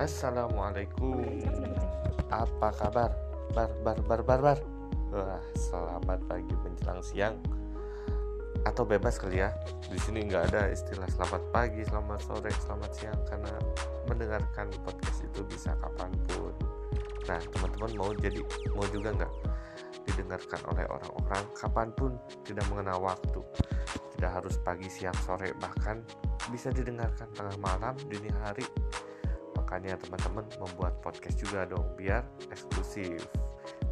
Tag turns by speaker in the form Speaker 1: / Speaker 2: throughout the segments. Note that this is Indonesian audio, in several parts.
Speaker 1: Assalamualaikum. Apa kabar? Bar bar bar bar bar. Wah, selamat pagi menjelang siang. Atau bebas kali ya. Di sini nggak ada istilah selamat pagi, selamat sore, selamat siang karena mendengarkan podcast itu bisa kapan pun. Nah, teman-teman mau jadi mau juga nggak didengarkan oleh orang-orang kapan pun tidak mengenal waktu tidak harus pagi siang sore bahkan bisa didengarkan tengah malam dini hari makanya teman-teman membuat podcast juga dong biar eksklusif.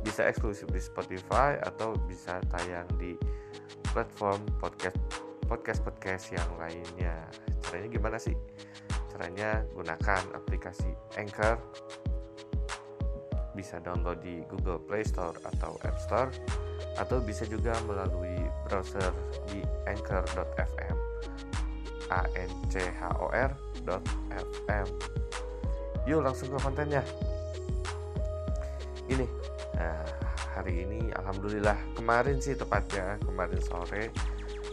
Speaker 1: Bisa eksklusif di Spotify atau bisa tayang di platform podcast podcast podcast yang lainnya. Caranya gimana sih? Caranya gunakan aplikasi Anchor. Bisa download di Google Play Store atau App Store. Atau bisa juga melalui browser di anchor.fm a n c h o r.fm yuk langsung ke kontennya. Ini nah, hari ini alhamdulillah kemarin sih tepatnya kemarin sore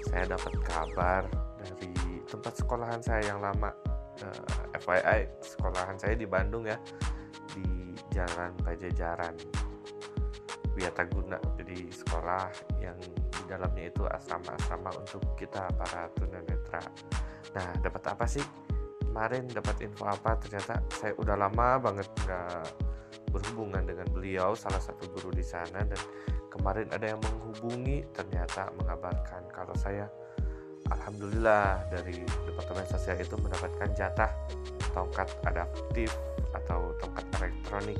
Speaker 1: saya dapat kabar dari tempat sekolahan saya yang lama uh, eh, FYI sekolahan saya di Bandung ya di Jalan Pajajaran Wiataguna. Jadi sekolah yang di dalamnya itu asrama-asrama untuk kita para tunanetra. Nah dapat apa sih kemarin dapat info apa? Ternyata saya udah lama banget nggak berhubungan dengan beliau salah satu guru di sana dan kemarin ada yang menghubungi ternyata mengabarkan kalau saya alhamdulillah dari departemen sosial itu mendapatkan jatah tongkat adaptif atau tongkat elektronik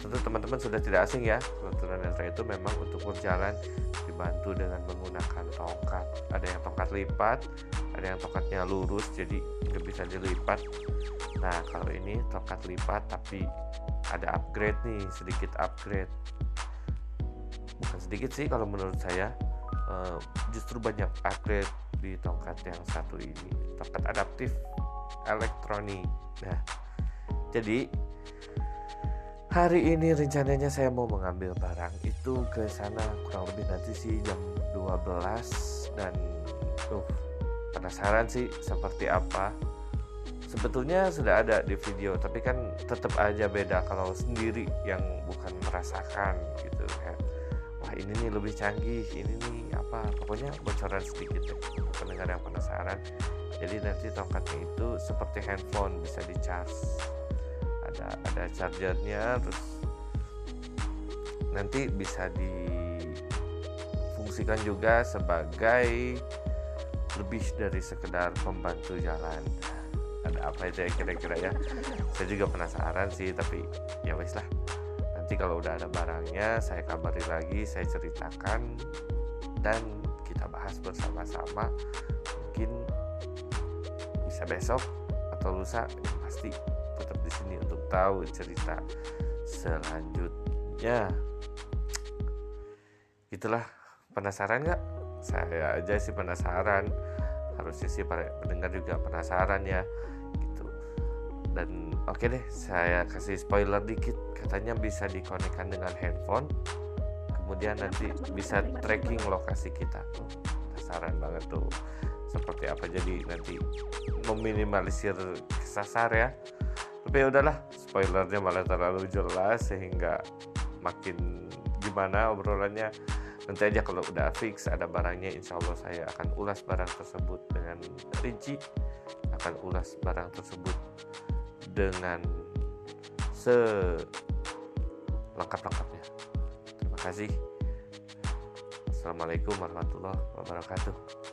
Speaker 1: tentu teman-teman sudah tidak asing ya kebetulan netra itu memang untuk berjalan dibantu dengan menggunakan tongkat. Ada yang tongkat lipat ada yang tongkatnya lurus jadi nggak bisa dilipat. Nah kalau ini tongkat lipat tapi ada upgrade nih sedikit upgrade. Bukan sedikit sih kalau menurut saya uh, justru banyak upgrade di tongkat yang satu ini. Tongkat adaptif elektronik. Nah jadi hari ini rencananya saya mau mengambil barang itu ke sana kurang lebih nanti sih jam 12 dan uh penasaran sih seperti apa. Sebetulnya sudah ada di video tapi kan tetap aja beda kalau sendiri yang bukan merasakan gitu ya. Wah ini nih lebih canggih ini nih apa pokoknya bocoran sedikit deh pendengar yang penasaran. Jadi nanti tongkatnya itu seperti handphone bisa di charge ada ada chargernya terus nanti bisa difungsikan juga sebagai lebih dari sekedar pembantu jalan. Ada apa aja kira-kira ya? Saya juga penasaran sih tapi ya wes lah. Nanti kalau udah ada barangnya saya kabari lagi saya ceritakan dan kita bahas bersama-sama. Mungkin bisa besok atau lusa pasti sini untuk tahu cerita selanjutnya. Itulah penasaran nggak? Saya aja sih penasaran. Harusnya sih para pendengar juga penasaran ya gitu. Dan oke okay deh saya kasih spoiler dikit. Katanya bisa dikonekkan dengan handphone kemudian nanti bisa tracking lokasi kita. Penasaran banget tuh. Seperti apa jadi nanti meminimalisir kesasar ya tapi ya udahlah spoilernya malah terlalu jelas sehingga makin gimana obrolannya. Nanti aja kalau udah fix ada barangnya insya Allah saya akan ulas barang tersebut dengan rinci. Akan ulas barang tersebut dengan selengkap-lengkapnya. Terima kasih. Assalamualaikum warahmatullahi wabarakatuh